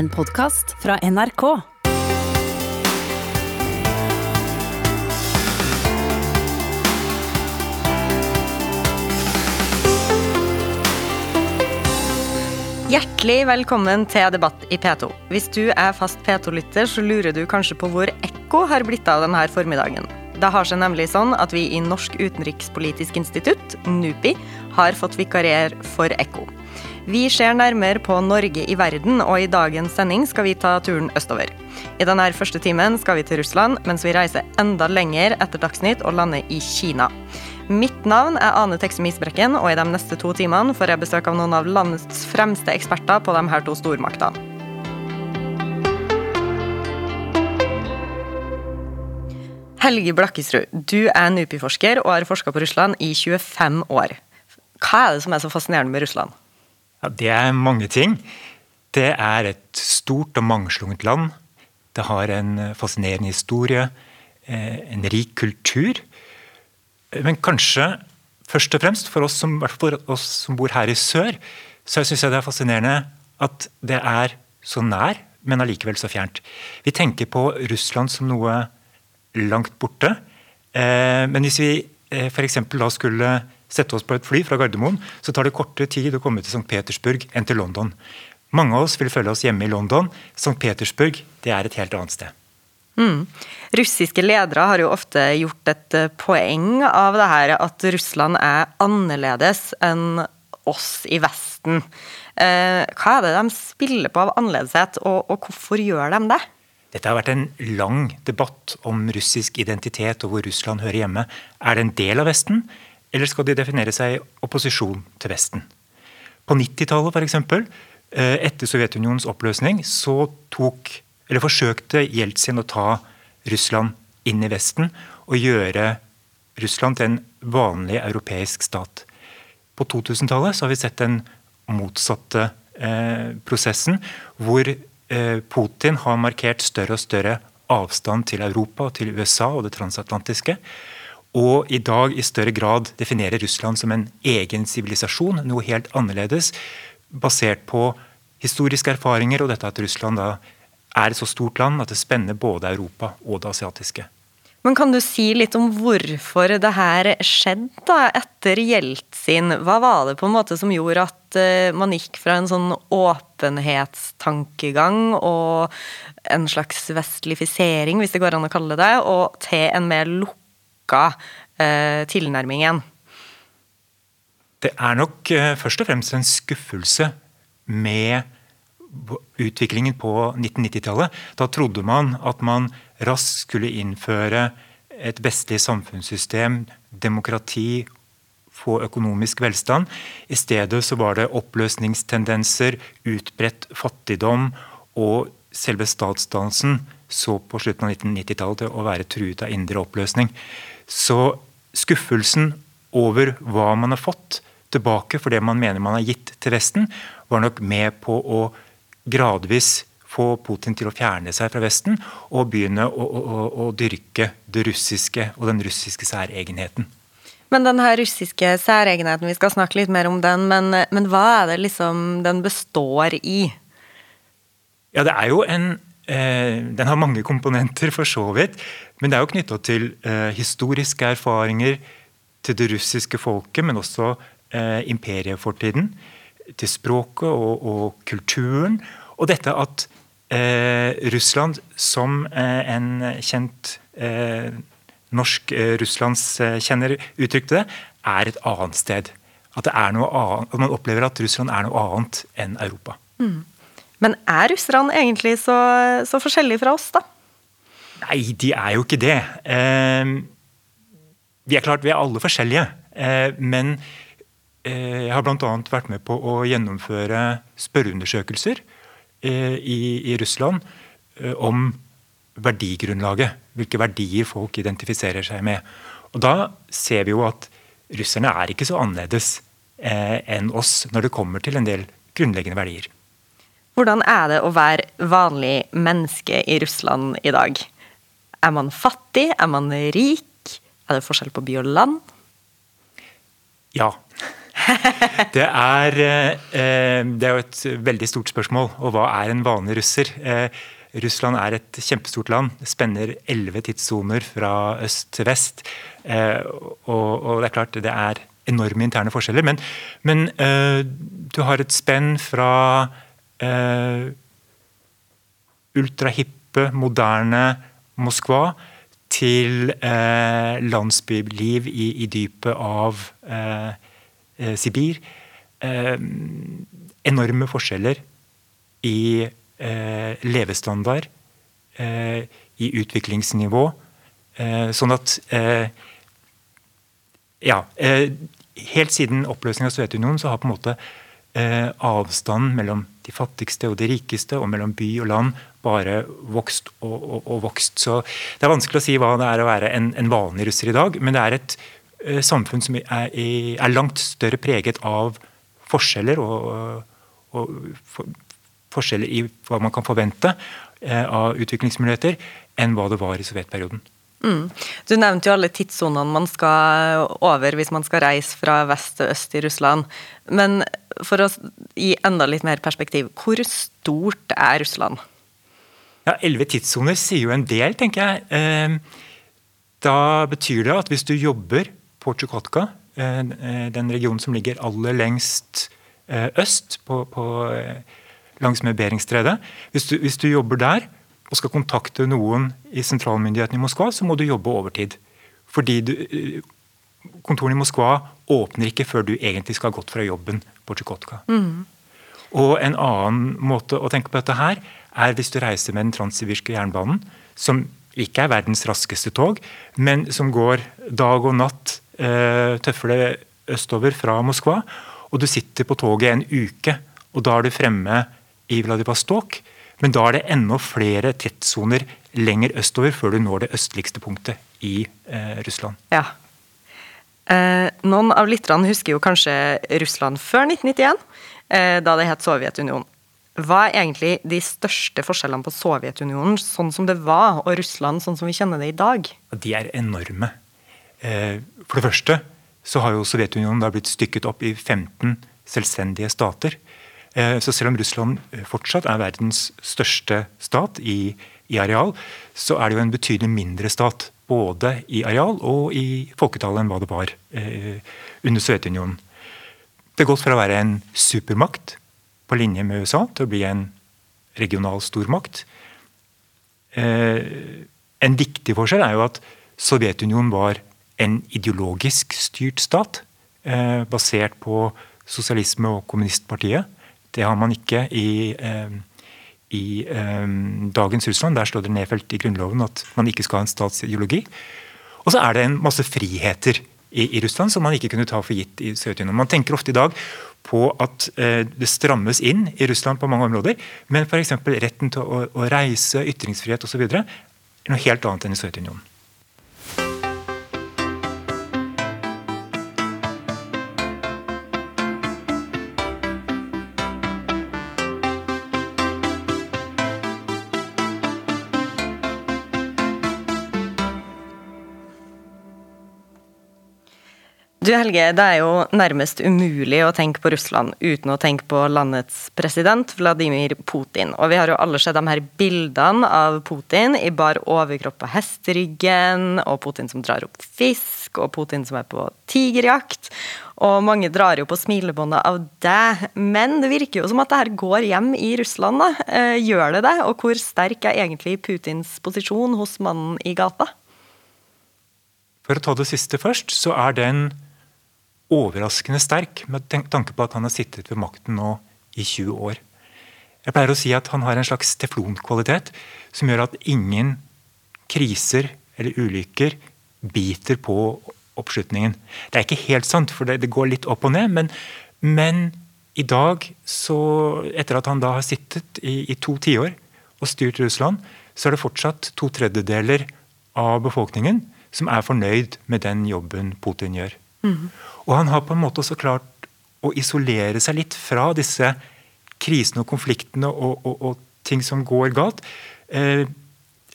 En podkast fra NRK. Hjertelig velkommen til debatt i P2. Hvis du er fast P2-lytter, så lurer du kanskje på hvor ekko har blitt av denne formiddagen. Det har seg nemlig sånn at vi i Norsk utenrikspolitisk institutt, NUPI, har fått vikarier for ekko. Vi ser nærmere på Norge i verden, og i dagens sending skal vi ta turen østover. I denne første timen skal vi til Russland, mens vi reiser enda lenger etter Dagsnytt og lander i Kina. Mitt navn er Ane Teksum Isbrekken, og i de neste to timene får jeg besøk av noen av landets fremste eksperter på de her to stormaktene. Helge Blakkesrud, du er NUPI-forsker og har forska på Russland i 25 år. Hva er det som er så fascinerende med Russland? Ja, det er mange ting. Det er et stort og mangslungent land. Det har en fascinerende historie, eh, en rik kultur. Men kanskje først og fremst for oss som, for oss som bor her i sør, så syns jeg det er fascinerende at det er så nær, men allikevel så fjernt. Vi tenker på Russland som noe langt borte. Eh, men hvis vi eh, f.eks. da skulle sette oss på et fly fra Gardermoen, så tar det kortere tid å komme til St. Petersburg enn til London. Mange av oss vil føle oss hjemme i London. St. Petersburg det er et helt annet sted. Mm. Russiske ledere har jo ofte gjort et eh, poeng av det her at Russland er annerledes enn oss i Vesten. Eh, hva er det de spiller på av annerledeshet, og, og hvorfor gjør de det? Dette har vært en lang debatt om russisk identitet og hvor Russland hører hjemme. Er det en del av Vesten, eller skal de definere seg i opposisjon til Vesten? På 90-tallet f.eks., eh, etter Sovjetunionens oppløsning, så tok, eller forsøkte Jeltsin å ta Russland inn i Vesten og gjøre Russland til en vanlig europeisk stat. På 2000-tallet har vi sett den motsatte eh, prosessen, hvor Eh, Putin har markert større og større avstand til Europa og til USA og det transatlantiske. Og i dag i større grad definerer Russland som en egen sivilisasjon, noe helt annerledes, basert på historiske erfaringer og dette at Russland da er et så stort land at det spenner både Europa og det asiatiske. Men kan du si litt om hvorfor det her skjedde etter Jeltsin? Hva var det på en måte som gjorde at uh, man gikk fra en sånn åpenhetstankegang og en slags vestlifisering, hvis det går an å kalle det, og til en mer lukka eh, tilnærmingen? Det er nok eh, først og fremst en skuffelse med utviklingen på 1990-tallet. Da trodde man at man raskt skulle innføre et vestlig samfunnssystem, demokrati, få økonomisk velstand. I stedet så var det oppløsningstendenser, utbredt fattigdom og selve statsdansen så på slutten av 1990-tallet til å være truet av indre oppløsning. Så skuffelsen over hva man har fått tilbake for det man mener man har gitt til Vesten, var nok med på å gradvis få Putin til å fjerne seg fra Vesten og begynne å, å, å dyrke det russiske og den russiske særegenheten. Men den her russiske særegenheten, vi skal snakke litt mer om den, men, men, hva er det liksom den består i? Ja, det er jo en Den har mange komponenter, for så vidt. Men det er jo knytta til eh, historiske erfaringer til det russiske folket, men også eh, imperiefortiden. Til språket og, og kulturen. Og dette at eh, Russland, som eh, en kjent eh, norsk eh, russlandskjenner uttrykte det, er et annet sted. At, annet, at, man opplever at Russland er noe annet enn Europa. Mm. Men er russerne egentlig så, så, forskjellige fra oss, da? Nei, de er jo ikke det. Eh, vi er klart, vi er alle forskjellige. Eh, men eh, jeg har bl.a. vært med på å gjennomføre spørreundersøkelser Eh, i, i Russland eh, om verdigrunnlaget. Hvilke verdier folk identifiserer seg med. Og Da ser vi jo at russerne er ikke så annerledes eh, enn oss når det kommer til en del grunnleggende verdier. Hvordan er det å være vanlig menneske i Russland i dag? Er man fattig? Er man rik? Er det forskjell på by og land? Ja. Det er, eh, det er jo et veldig stort spørsmål. Og hva er en vanlig russer? Eh, Russland er et kjempestort land. Det spenner elleve tidssoner fra øst til vest. Eh, og, det er klart det er enorme interne forskjeller. Men, men du har et spenn fra ultrahippe, moderne Moskva til eh, landsbyliv i, i, dypet av eh, eh, Sibir. Eh, enorme forskjeller i eh, levestandard, eh, i utviklingsnivå. sånn at Ja. helt siden oppløsningen av Sovjetunionen så har på en måte avstanden mellom de fattigste og de rikeste, og mellom by og land, bare vokst og, og, og, vokst. Så Det er vanskelig å si hva det er å være en, en vanlig russer i dag, men det er et uh, samfunn som er, er, langt større preget av forskjeller og, og for, forskjeller i hva man kan forvente uh, av utviklingsmuligheter, enn hva det var i sovjetperioden. Mm. Du nevnte jo alle tidssonene man skal over hvis man skal reise fra vest til øst i Russland. Men for å gi enda litt mer perspektiv, hvor stort er Russland? Ja, Elleve tidssoner sier jo en del, tenker jeg. Ehm, da betyr det at hvis du jobber på Tsjukotka, eh, eh, den regionen som ligger aller lengst eh, øst på, på, langs med Beringstredet hvis, hvis, du jobber der og skal kontakte noen i sentralmyndigheten i Moskva, så må du jobbe overtid. Fordi du, kontorene i Moskva åpner ikke før du egentlig skal ha gått fra jobben på Tsjukotka. Mm. Og en annen måte å tenke på dette her, er hvis du reiser med den transsibirske jernbanen, som ikke er verdens raskeste tog, men som går dag og natt eh, tøffere østover fra Moskva. Og du sitter på toget en uke, og da er du fremme i Vladivostok. Men da er det enda flere tettsoner lenger østover før du når det østligste punktet i eh, Russland. Ja. Eh, noen av lytterne husker jo kanskje Russland før 1991, eh, da det het Sovjetunionen. Hva er egentlig de største forskjellene på Sovjetunionen sånn som det var, og Russland sånn som vi kjenner det i dag? De er enorme. Eh, for det første så har jo Sovjetunionen da blitt stykket opp i 15 selvstendige stater. Eh, så selv om Russland fortsatt er verdens største stat i, i areal, så er det jo en betydelig mindre stat. Både i areal og i folketallet enn hva det var eh, under Sovjetunionen. Det har gått fra å være en supermakt på linje med USA til å bli en regional stormakt. Eh, en viktig forskjell er jo at Sovjetunionen var en ideologisk styrt stat, eh, basert på sosialisme og kommunistpartiet. Det har man ikke i, eh, i dagens Russland. Der står det nedfelt i Grunnloven at man ikke skal ha en statsideologi. Og så er det en masse friheter i, i Russland som man ikke kunne ta for gitt i Sovjetunionen. Man tenker ofte i dag på at eh, det strammes inn i Russland på mange områder, men f.eks. retten til å, å reise, ytringsfrihet osv. er noe helt annet enn i Sovjetunionen. Du Helge, det er jo nærmest umulig å tenke på Russland uten å tenke på landets president Vladimir Putin. Og vi har jo alle sett de her bildene av Putin i bar overkropp på hesteryggen, og Putin som drar opp fisk, og Putin som er på tigerjakt. Og mange drar jo på smilebåndet av det. Men det virker jo som at det her går hjem i Russland, da. Eh, gjør det det? Og hvor sterk er egentlig Putins posisjon hos mannen i gata? For å ta det siste først, så er den overraskende sterk med tanke på at han har sittet ved makten nå i 20 år. Jeg pleier å si at han har en slags teflonkvalitet som gjør at ingen kriser eller ulykker biter på oppslutningen. Det er ikke helt sant, for det, går litt opp og ned. Men, men i dag, så, etter at han da har sittet i, i to tiår og styrt Russland, så er det fortsatt to tredjedeler av befolkningen som er fornøyd med den jobben Putin gjør. Mm. Og han har på en måte også klart å isolere seg litt fra disse krisene og konfliktene og, og, og ting som går galt. Eh,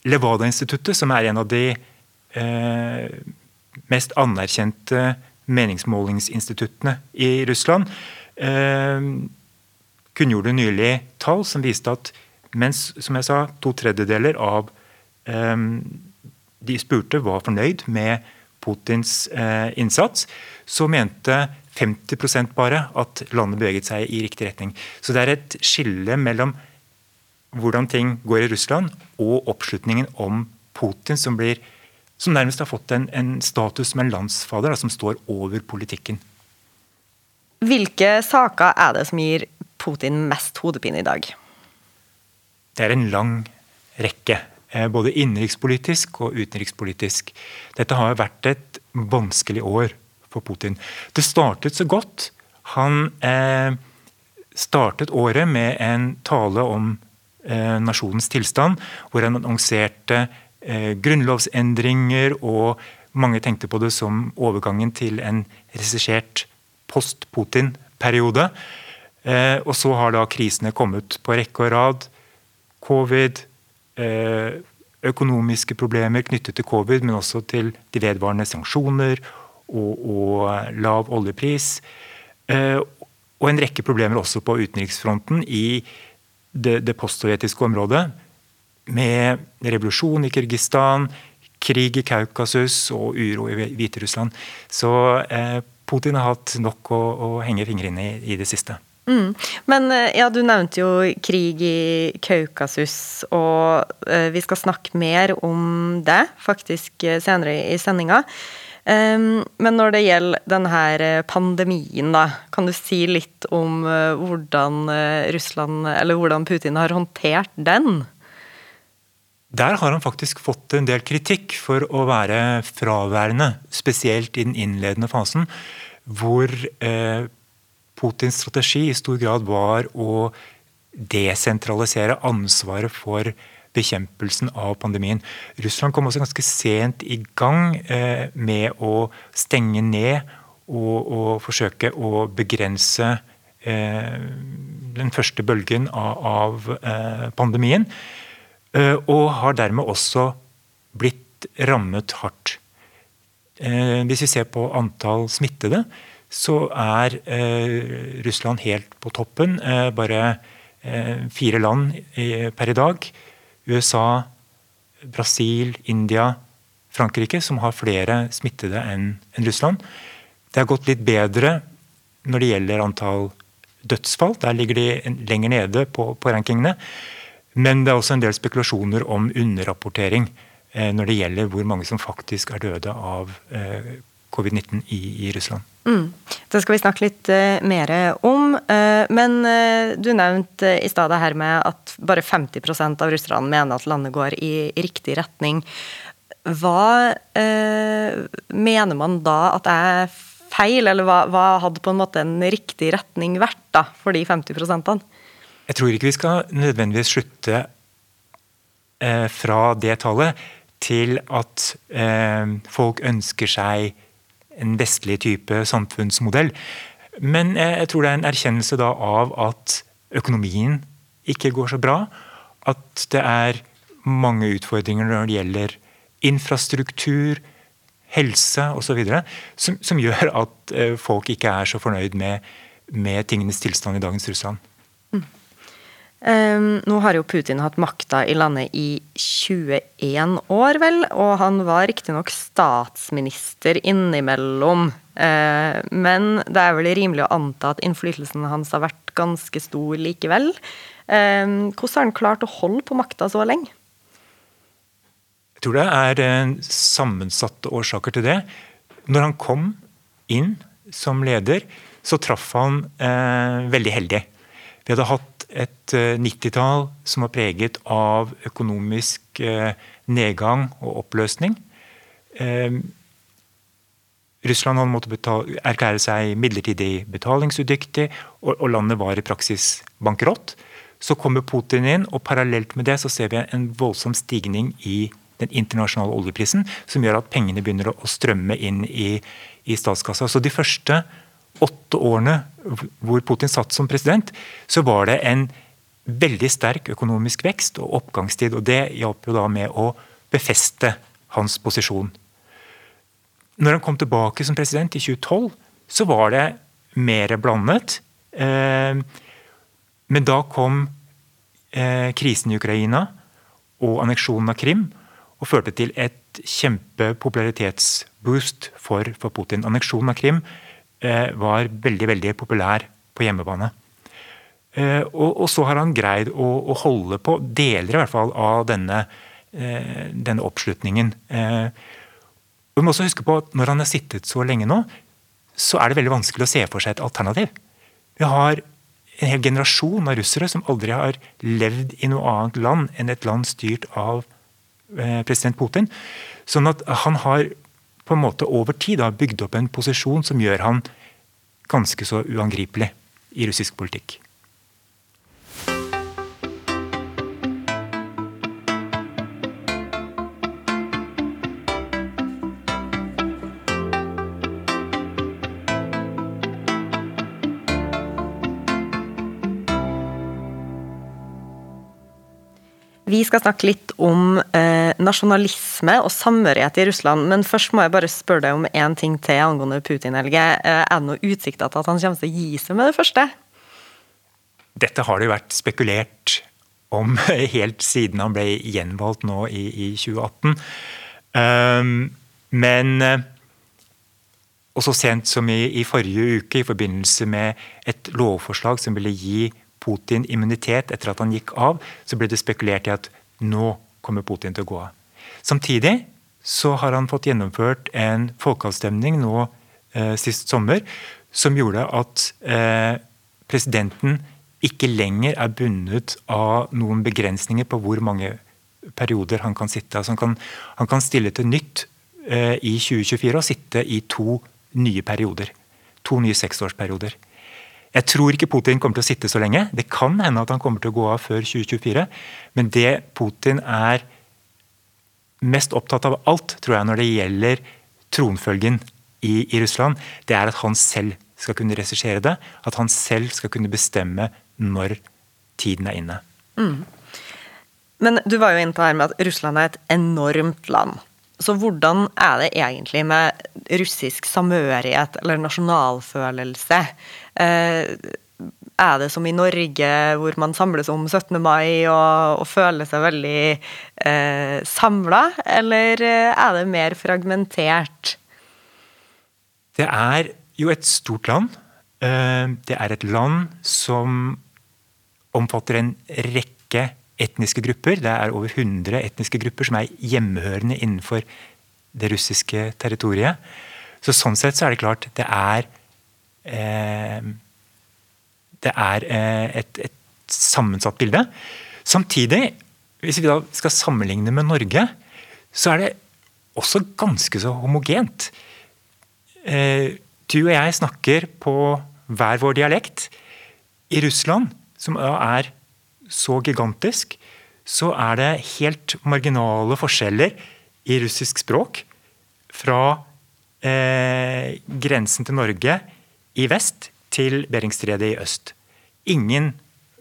Levada-instituttet, som er en av de eh, mest anerkjente meningsmålingsinstituttene i Russland eh, kunngjorde nylig tall som viste at mens som jeg sa, to tredjedeler av eh, de spurte var fornøyd med Putins eh, innsats, så mente 50% bare at landet beveget seg i riktig retning. Så det er et skille mellom hvordan ting går i Russland og oppslutningen om Putin, som, blir, som nærmest har fått en, en status som en landsfader, da, som står over politikken. Hvilke saker er det som gir Putin mest hodepine i dag? Det er en lang rekke. Eh, både innenrikspolitisk og utenrikspolitisk. Dette har vært et vanskelig år for Putin. Det startet så godt. Han eh, startet året med en tale om eh, nasjonens tilstand, hvor han annonserte grunnlovsendringer, og mange tenkte på det som overgangen til en regissert post-Putin-periode. Og så har da krisene kommet på rekke og rad. Covid, økonomiske problemer knyttet til covid, men også til de vedvarende sanksjoner og, og lav oljepris. Eh, og en rekke problemer også på utenriksfronten i det, det postsovjetiske området. Med revolusjon i Kirgistan, krig i Kaukasus og uro i Hviterussland. Så eh, Putin har hatt nok å, å henge fingrene i i det siste. Mm. Men eh, ja, du nevnte jo krig i Kaukasus, og uh, vi skal snakke mer om det faktisk eh, senere i sendinga. Men når det gjelder denne pandemien, da, kan du si litt om hvordan Russland, eller hvordan Putin har håndtert den? Der har han faktisk fått en del kritikk for å være fraværende, spesielt i den innledende fasen, hvor eh, Putins strategi i stor grad var å desentralisere ansvaret for bekjempelsen av pandemien. Russland kom også ganske sent i gang eh, med å stenge ned og, og forsøke å begrense eh, den første bølgen av, eh, pandemien. Og har dermed også blitt rammet hardt. Hvis vi ser på antall smittede, så er eh, Russland helt på toppen. Eh, bare eh, fire land per i dag. USA, Brasil, India, Frankrike, som har flere smittede enn en Russland. Det har gått litt bedre når det gjelder antall dødsfall. Der ligger de lenger nede på, på rankingene. Men det er også en del spekulasjoner om underrapportering når det gjelder hvor mange som faktisk er døde av covid-19 i, i Russland. Mm. Det skal vi snakke litt uh, mer om. Uh, men uh, du nevnte i stedet her med at bare 50% av russerne mener at landet går i, i riktig retning. Hva mener man da at er feil, eller hva, hva, hadde på en måte en riktig retning vært da, for de 50 -ene? Jeg tror ikke vi skal nødvendigvis slutte fra det tallet til at folk ønsker seg en vestlig type samfunnsmodell. Men jeg tror det er en erkjennelse da av at økonomien ikke går så bra. At det er mange utfordringer når det gjelder infrastruktur, helse osv. Som, som gjør at eh, folk ikke er så fornøyd med, med tingenes tilstand i dagens Russland. Um, nå har jo Putin hatt makta i landet i 21 år, vel. Og han var riktignok statsminister innimellom. Uh, men det er vel rimelig å anta at innflytelsen hans har vært ganske stor likevel. Um, hvordan har han klart å holde på makta så lenge? Jeg tror det er uh, sammensatte årsaker til det. Når han kom inn som leder, så traff han uh, veldig heldig. Vi hadde hatt et 90-tall eh, som var preget av økonomisk eh, nedgang og oppløsning. Eh, Russland hadde måttet erklære seg midlertidig betalingsudyktig, og, og, landet var i praksis bankerott. Så kommer Putin inn, og parallelt med det så ser vi en voldsom stigning i den internasjonale oljeprisen, som gjør at pengene begynner å, strømme inn i, i statskassa. Så de første åtte årene hvor Putin satt som president, så var det en veldig sterk økonomisk vekst og oppgangstid. og Det hjalp jo da med å befeste hans posisjon. når han kom tilbake som president i 2012, så var det mer blandet. Eh, men da kom eh, krisen i Ukraina og anneksjonen av Krim og førte til et kjempepopularitetsboost for, for Putin. Anneksjonen av Krim var veldig veldig populær på hjemmebane. Eh, og, og, så har han greid å, å, holde på deler i hvert fall av denne, eh, denne oppslutningen. Eh, vi må også huske på at Når han har sittet så lenge nå, så er det veldig vanskelig å se for seg et alternativ. Vi har en hel generasjon av russere som aldri har levd i noe annet land enn et land styrt av eh, president Putin. Sånn at han har på en måte over tid har bygd opp en posisjon som gjør han ganske så uangripelig i russisk politikk. Vi skal snakke litt om eh, nasjonalisme og samhørighet i Russland. Men først må jeg bare spørre deg om én ting til angående Putin, Helge. Eh, er det noen utsikter til at han kommer til å gi seg med det første? Dette har det jo vært spekulert om helt siden han ble gjenvalgt nå i, i 2018. Um, men eh, og så sent som i, i, forrige uke, i forbindelse med et lovforslag som ville gi Putin immunitet etter at han gikk av, så ble det spekulert i at nå kommer Putin til å gå av. Samtidig så har han fått gjennomført en folkeavstemning nå eh, sist sommer som gjorde at eh, presidenten ikke lenger er bundet av noen begrensninger på hvor mange perioder han kan sitte. Altså han, kan, han kan stille til nytt eh, i 2024 og sitte i to nye perioder. To nye seksårsperioder. Jeg tror ikke Putin kommer til å sitte så lenge. Det kan hende at han kommer til å gå av før 2024. Men det Putin er mest opptatt av alt, tror jeg, når det gjelder tronfølgen i, i Russland, det er at han selv skal kunne regissere det. At han selv skal kunne bestemme når tiden er inne. Mm. Men du var jo inne på her med at Russland er et enormt land. Så hvordan er det egentlig med russisk samhørighet eller nasjonalfølelse? Eh, er det som i Norge, hvor man samles om 17. mai og, og føler seg veldig eh, samla, eller eh, er det mer fragmentert? Det er jo et stort land. Eh, det er et land som omfatter en rekke etniske grupper. Det er over 100 etniske grupper som er hjemmehørende innenfor det russiske territoriet. Så Sånn sett så er det klart det er Det er eh, et, et, sammensatt bilde. Samtidig, hvis vi da skal sammenligne med Norge, så er det også ganske så homogent. Eh, du og jeg snakker på hver vår dialekt. I Russland, som er så gigantisk, så er det helt marginale forskjeller i russisk språk. Fra eh, grensen til Norge i vest til Beringstredet i øst. Ingen,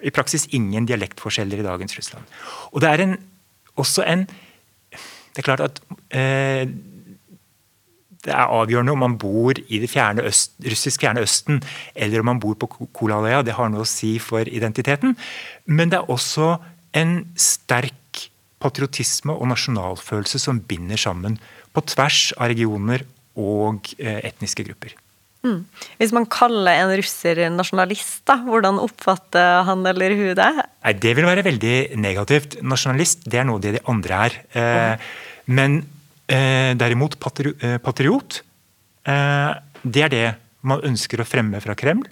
I praksis ingen dialektforskjeller i dagens Russland. Og det er en, også en Det er klart at eh, det er avgjørende om man bor i det fjerne øst, russisk fjerne Østen eller om man bor på Kolaløya. Det har noe å si for identiteten. Men det er også en sterk patriotisme og nasjonalfølelse som binder sammen på tvers av regioner og eh, etniske grupper. Mm. Hvis man kaller en russer nasjonalist, da, hvordan oppfatter han eller hun det? Nei, Det vil være veldig negativt. Nasjonalist det er noe det de andre er. Eh, men eh, derimot patri eh, patriot, eh, det er det man ønsker å fremme fra Kreml.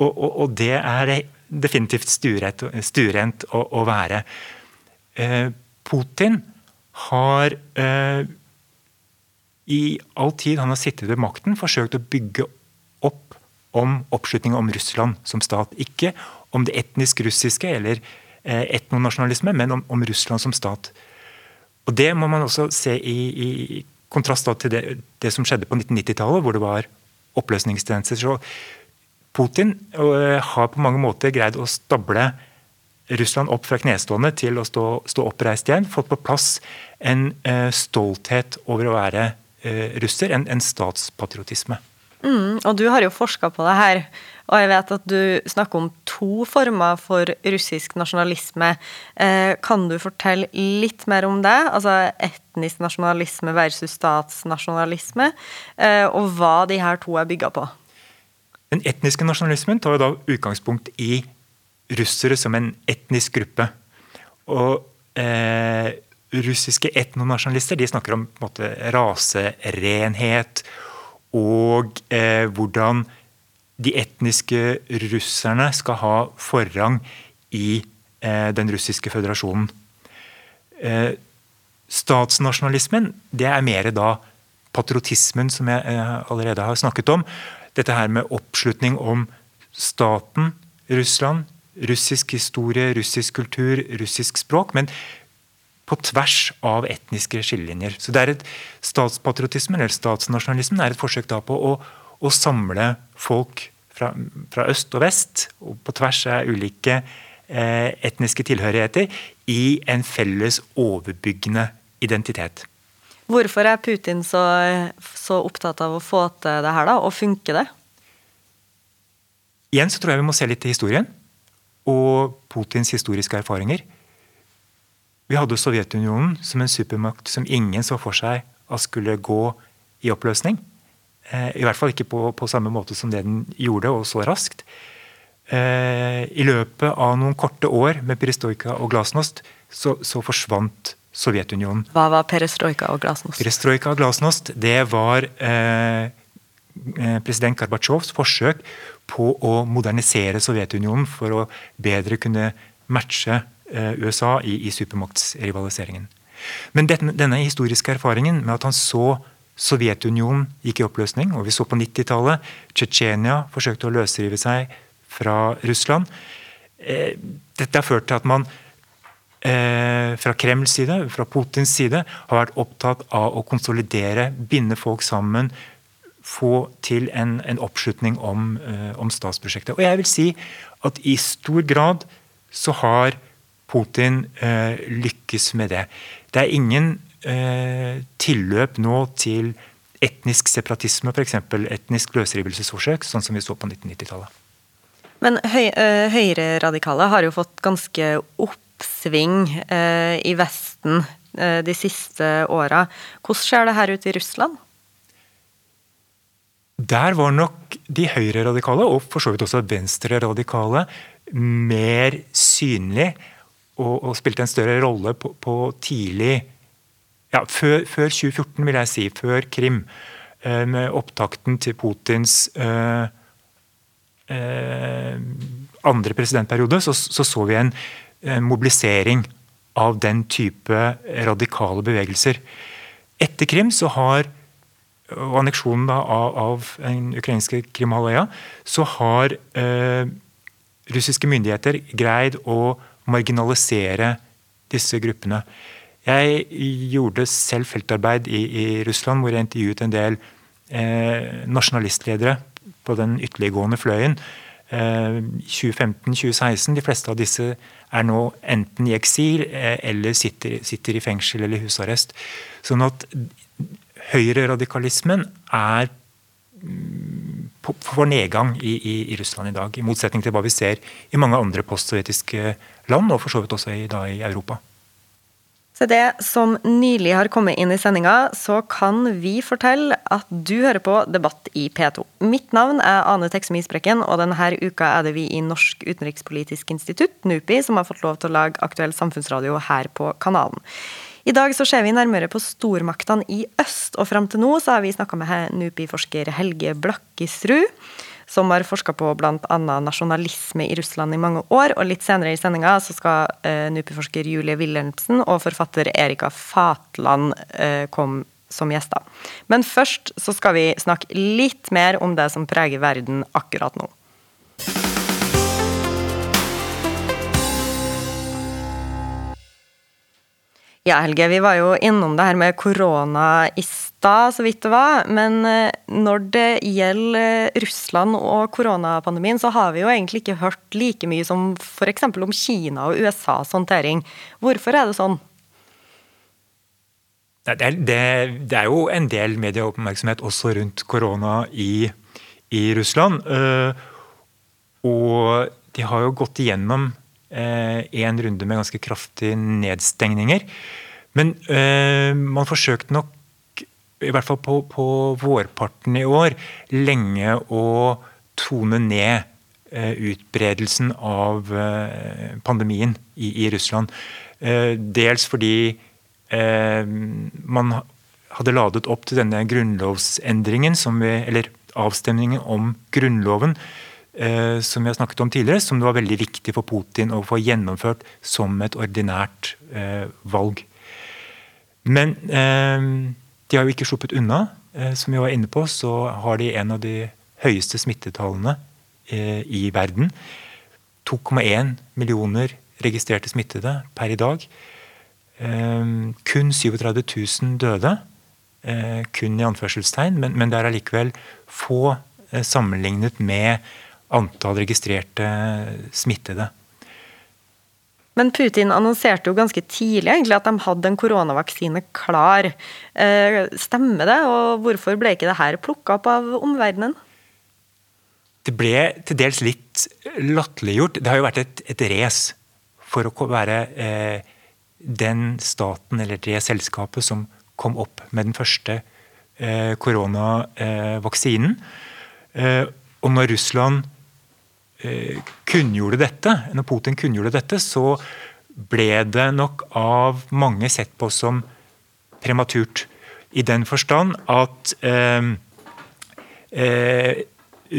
Og, og, og det er definitivt stuerent, stuerent å, å, være. Putin har i all tid han har sittet ved makten, forsøkt å bygge opp om oppslutning om Russland som stat. Ikke om det etnisk russiske eller eh, etnonasjonalisme, men om, om, Russland som stat. Og Det må man også se i, i kontrast til det, det, som skjedde på 1990-tallet, hvor det var oppløsningstendenser. Putin øh, har på mange måter greid å stable Russland opp fra knestående til å stå, stå oppreist igjen. Fått på plass en øh, stolthet over å være øh, russer en, en statspatriotisme. Mm, og du har jo forska på det her, og jeg vet at du snakker om to former for russisk nasjonalisme. Eh, kan du fortelle litt mer om det? Altså etnisk nasjonalisme versus statsnasjonalisme, eh, og hva de her to er bygga på? Den etniske nasjonalismen tar jo da utgangspunkt i russere som en etnisk gruppe. Og eh, russiske etnonasjonalister de snakker om på en måte, raserenhet og eh, hvordan de etniske russerne skal ha forrang i eh, den russiske føderasjonen. Eh, statsnasjonalismen det er mer da patriotismen som jeg eh, allerede har snakket om. Dette her med oppslutning om staten Russland, russisk historie, russisk kultur, russisk språk. Men på tvers av etniske skillelinjer. Så det er et Statspatriotismen eller statsnasjonalismen er et forsøk da på å, å samle folk fra, fra, øst og vest, og på tvers av ulike eh, etniske tilhørigheter, i en felles overbyggende identitet. Hvorfor er Putin så, så opptatt av å få til det her, da, og funker det? Igjen så tror jeg vi må se litt til historien og Putins historiske erfaringer. Vi hadde Sovjetunionen som en supermakt som ingen så for seg at skulle gå i oppløsning. Eh, I hvert fall ikke på, på samme måte som det den gjorde, og så raskt. Eh, I løpet av noen korte år med perestrojka og glasnost så, så forsvant Sovjetunionen. Hva var perestrojka og glasnost? Perestrojka og glasnost, det var eh, eh president Gorbatsjovs forsøk på å modernisere Sovjetunionen for å bedre kunne matche USA i, i supermaktsrivaliseringen. Men denne, denne, historiske erfaringen med at han så Sovjetunionen gikk i oppløsning, og vi så på 90-tallet Tsjetsjenia forsøkte å løsrive seg fra Russland. Eh, dette har ført til at man eh, fra Kremls side, fra Putins side, har vært opptatt av å konsolidere, binde folk sammen, få til en, en oppslutning om, eh, om statsprosjektet. Og jeg vil si at i stor grad så har Putin eh, lykkes med det. Det er ingen eh, tilløp nå til etnisk separatisme, f.eks. etnisk løsrivelsesforsøk, sånn som vi så på 1990-tallet. Men høy, øh, høyreradikale har jo fått ganske oppsving i Vesten de siste åra. Hvordan ser det her ut i Russland? Der var nok de høyreradikale, og for så vidt også venstreradikale, mer synlig og, og spilte en større rolle på, på tidlig ja, før, før, 2014, vil jeg si. Før Krim. Eh, med opptakten til Putins eh, eh, andre presidentperiode, så, så, så vi en, mobilisering av den type radikale bevegelser. Etter Krim så har og anneksjonen da, av, av den ukrainske Krimhalvøya, så har eh, russiske myndigheter greid å marginalisere disse gruppene. Jeg gjorde selv feltarbeid i, i Russland, hvor jeg intervjuet en del eh, nasjonalistledere på den ytterliggående fløyen. Eh, 2015-2016. De fleste av disse er nå enten i eksil eh, eller sitter, sitter, i fengsel eller husarrest. Sånn at høyreradikalismen er for nedgang i, i, i, Russland i dag. I motsetning til hva vi ser i mange andre postsovjetiske land, og for så vidt også i, da, i Europa. Så det som nylig har kommet inn i sendinga, så kan vi fortelle at du hører på Debatt i P2. Mitt navn er Ane Teksum Isbrekken, og denne uka er det vi i Norsk utenrikspolitisk institutt, NUPI, som har fått lov til å lage aktuell samfunnsradio her på kanalen. I dag så ser vi nærmere på stormaktene i øst, og fram til nå så har vi snakka med NUPI-forsker Helge Blakkisrud, som har forska på bl.a. nasjonalisme i Russland i mange år. Og litt senere i sendinga så skal uh, NUPI-forsker Julie Wilhelmsen og forfatter Erika Fatland uh, komme som gjester. Men først så skal vi snakke litt mer om det som preger verden akkurat nå. Ja, Helge, vi var jo innom det her med korona i stad, så vidt det var. Men eh, når det gjelder Russland og koronapandemien, så har vi jo egentlig ikke hørt like mye som f.eks. om Kina og USAs håndtering. Hvorfor er det sånn? Det er, det, det er, jo en del medieoppmerksomhet også rundt korona i, i Russland. Og de har jo gått igjennom en runde med ganske kraftige nedstengninger. Men man forsøkte nok i hvert fall på, på, vårparten i år, lenge å tone ned eh, utbredelsen av eh, pandemien i, i Russland. Eh, dels fordi eh, man hadde ladet opp til denne grunnlovsendringen, vi, eller avstemningen om Grunnloven, eh, som vi har snakket om tidligere, som det var veldig viktig for Putin å få gjennomført som et ordinært eh, valg. Men de har jo ikke sluppet unna. Eh, som vi var inne på, så har de en av de høyeste smittetallene eh, i verden. 2,1 millioner registrerte smittede per i dag. Eh, kun 37 000 døde. Kun i anførselstegn, men, men det er allikevel få sammenlignet med antall registrerte smittede. Men Putin annonserte jo ganske tidlig egentlig at de hadde en koronavaksine klar. Eh, stemmer det, og hvorfor ble ikke det her plukka opp av omverdenen? Det ble til dels litt latterliggjort. Det har jo vært et, et race for å være eh, den staten eller det selskapet som kom opp med den første eh, koronavaksinen. Eh, og når Russland Eh, kunngjorde dette, når Putin kunngjorde dette, så ble det nok av mange sett på som prematurt. I den forstand at eh, eh,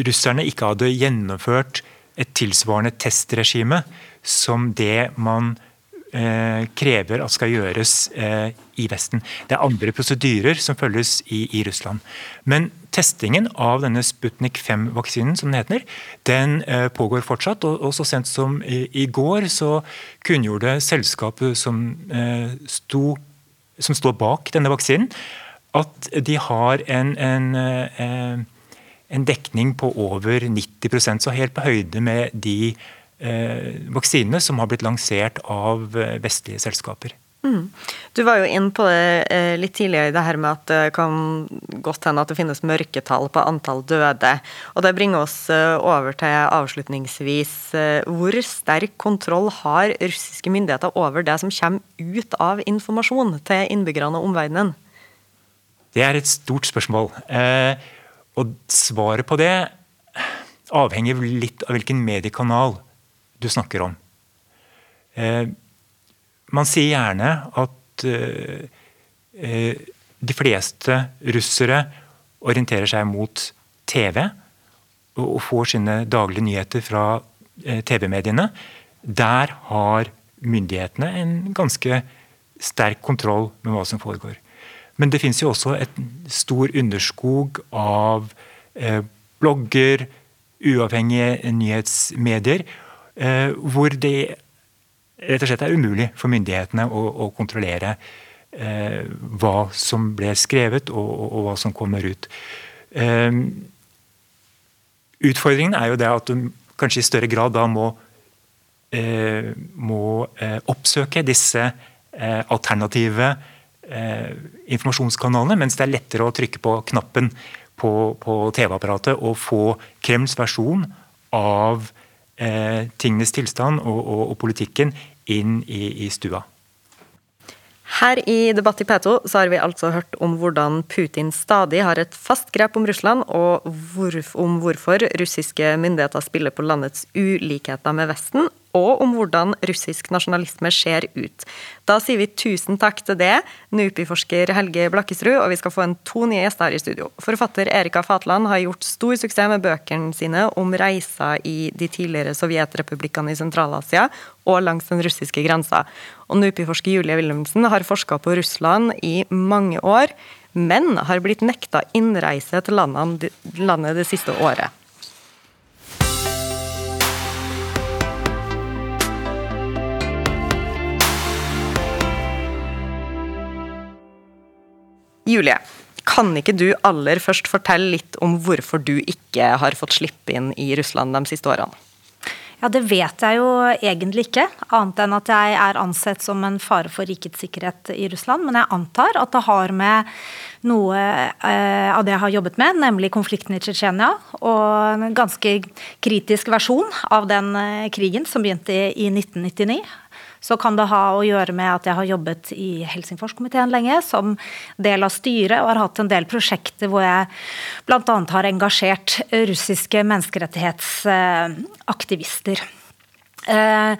russerne ikke hadde gjennomført et tilsvarende testregime som det man eh, krever at skal gjøres eh, i Vesten. Det er andre prosedyrer som følges i, i Russland. Men testingen av denne Sputnik 5-vaksinen, som den heter, den eh, pågår fortsatt. Og, og, så sent som i, i går så kunngjorde selskapet som, eh, sto, som står bak denne vaksinen, at de har en, en, eh, en dekning på over 90% så helt på høyde med de eh, vaksinene som har blitt lansert av eh, vestlige selskaper. Mm. Du var jo inn på det eh, litt tidligere, det her med at det kan godt hende at det finnes mørketall på antall døde. Og Det bringer oss eh, over til avslutningsvis. Eh, hvor sterk kontroll har russiske myndigheter over det som kommer ut av informasjon til innbyggerne og omverdenen? Det er et stort spørsmål. Og svaret på det avhenger litt av hvilken mediekanal du snakker om. Man sier gjerne at uh, de fleste russere orienterer seg mot TV og får sine daglige nyheter fra TV-mediene. Der har myndighetene en ganske sterk kontroll med hva som foregår. Men det finnes jo også et stor underskog av blogger, uavhengige nyhetsmedier, hvor det rett og slett er umulig for myndighetene å, å kontrollere eh, hva som ble skrevet og, og, og, hva som kommer ut. Eh, utfordringen er jo det at du kanskje i større grad da må, eh, må eh, oppsøke disse eh, alternative eh, informasjonskanalene, mens det er lettere å trykke på knappen på, på TV-apparatet og få Kremls versjon av tingenes tilstand og, og, og politikken inn i, i stua. Her i Debatt i P2 så har vi altså hørt om hvordan Putin stadig har et fast grep om Russland, og hvorf, om hvorfor russiske myndigheter spiller på landets ulikheter med Vesten, og om hvordan russisk nasjonalisme ser ut. Da sier vi tusen takk til det, NUPI-forsker Helge Blakkesrud, og vi skal få en to nye gjester her i studio. Forfatter Erika Fatland har gjort stor suksess med bøkene sine om reiser i de tidligere sovjetrepublikkene i Sentral-Asia og langs den russiske grensa. Og NUPI-forsker Julie Wilhelmsen har forska på Russland i mange år, men har blitt nekta innreise til landet det siste året. Julie, kan ikke du aller først fortelle litt om hvorfor du ikke har fått slippe inn i Russland de siste årene? Ja, Det vet jeg jo egentlig ikke, annet enn at jeg er ansett som en fare for rikets sikkerhet i Russland. Men jeg antar at det har med noe eh, av det jeg har jobbet med, nemlig konflikten i Tsjetsjenia, og en ganske kritisk versjon av den eh, krigen som begynte i 1999 så kan det ha å gjøre med at jeg har jobbet i Helsingforskomiteen lenge som del av styret, og har hatt en del prosjekter hvor jeg bl.a. har engasjert russiske menneskerettighetsaktivister. Eh,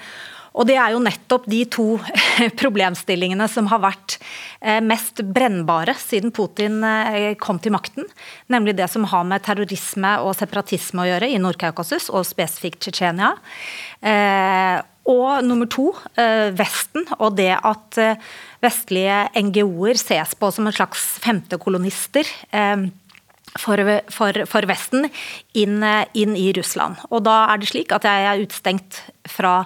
og det er jo nettopp de to problemstillingene som har vært eh, mest brennbare siden Putin eh, kom til makten. Nemlig det som har med terrorisme og separatisme å gjøre i Nord-Kaukasus, og spesifikt Tsjetsjenia. Og nummer to, eh, Vesten og det at eh, vestlige NGO-er ses på som en slags femtekolonister. Eh, for, for, for, Vesten inn, inn, i Russland. Og da er det slik at jeg er utestengt fra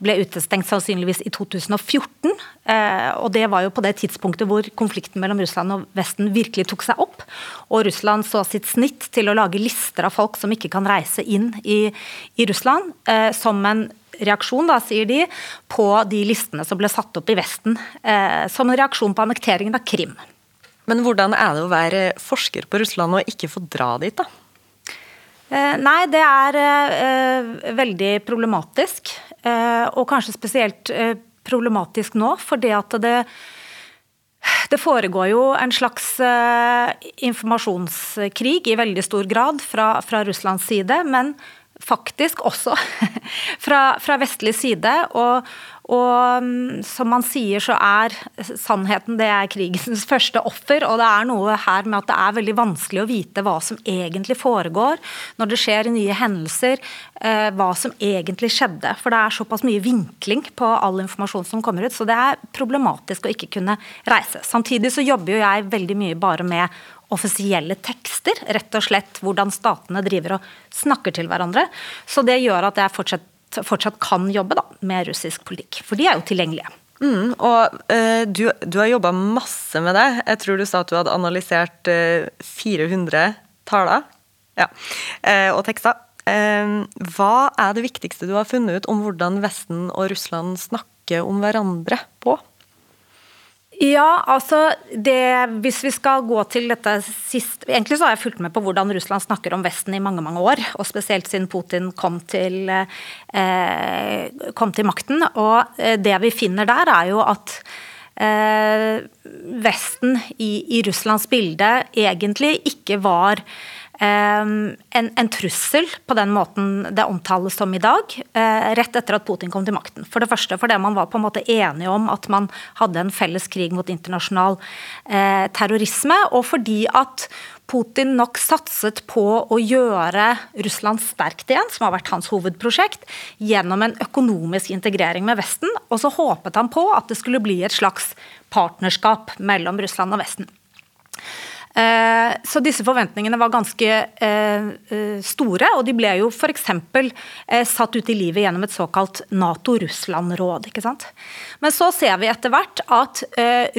ble utestengt sannsynligvis i 2014. Eh, og det var jo på det tidspunktet hvor konflikten mellom Russland og Vesten virkelig tok seg opp. Og Russland så sitt snitt til å lage lister av folk som ikke kan reise inn i, i Russland, som en reaksjon, da, sier de, på de listene som ble satt opp i Vesten. Eh, som en reaksjon på annekteringen av Krim. Men hvordan er det å være forsker på Russland og ikke få dra dit, da? Eh, nei, det er eh, veldig problematisk. Eh, og kanskje spesielt eh, problematisk nå, fordi at det det foregår jo en slags informasjonskrig i veldig stor grad fra, fra Russlands side, men faktisk også fra, fra vestlig side. Og, og, mm, som man sier, så er sannheten det er krigens første offer. Og det er noe her med at det er veldig vanskelig å vite hva som egentlig foregår når det skjer nye hendelser. Eh, hva som egentlig skjedde. For det er såpass mye vinkling på all informasjon som kommer ut. Så det er problematisk å ikke kunne reise. Samtidig så jobber jo jeg veldig mye bare med offisielle tekster. Rett og slett hvordan statene driver og snakker til hverandre. Så det gjør at jeg fortsatt, fortsatt kan jobbe da, med russisk politikk. For de er jo tilgjengelige. Mm, og uh, du, du, har jobba masse med det. Jeg tror du sa at du hadde analysert uh, eh, 400 taler ja, uh, og tekster. hva er det viktigste du har funnet ut om hvordan Vesten og Russland snakker om hverandre på? Ja, altså det, Hvis vi skal gå til dette sist Egentlig så har jeg fulgt med på hvordan Russland snakker om Vesten i mange mange år. Og spesielt siden Putin kom til, eh, kom til makten. Og eh, det vi finner der, er jo at eh, Vesten i, i Russlands bilde egentlig ikke var en, en, trussel på den måten det omtales som i dag, eh, rett etter at Putin kom til makten. For det første fordi man var på en måte enige om at man hadde en felles krig mot internasjonal eh, terrorisme, og fordi at Putin nok satset på å gjøre Russland sterkt igjen, som har vært hans hovedprosjekt, gjennom en økonomisk integrering med Vesten. Og så håpet han på at det skulle bli et slags partnerskap mellom Russland og Vesten. Eh, så disse forventningene var ganske eh, eh, store, og de ble jo f.eks. satt ut i livet gjennom et såkalt Nato-Russland-råd. ikke sant? Men så ser vi etter hvert at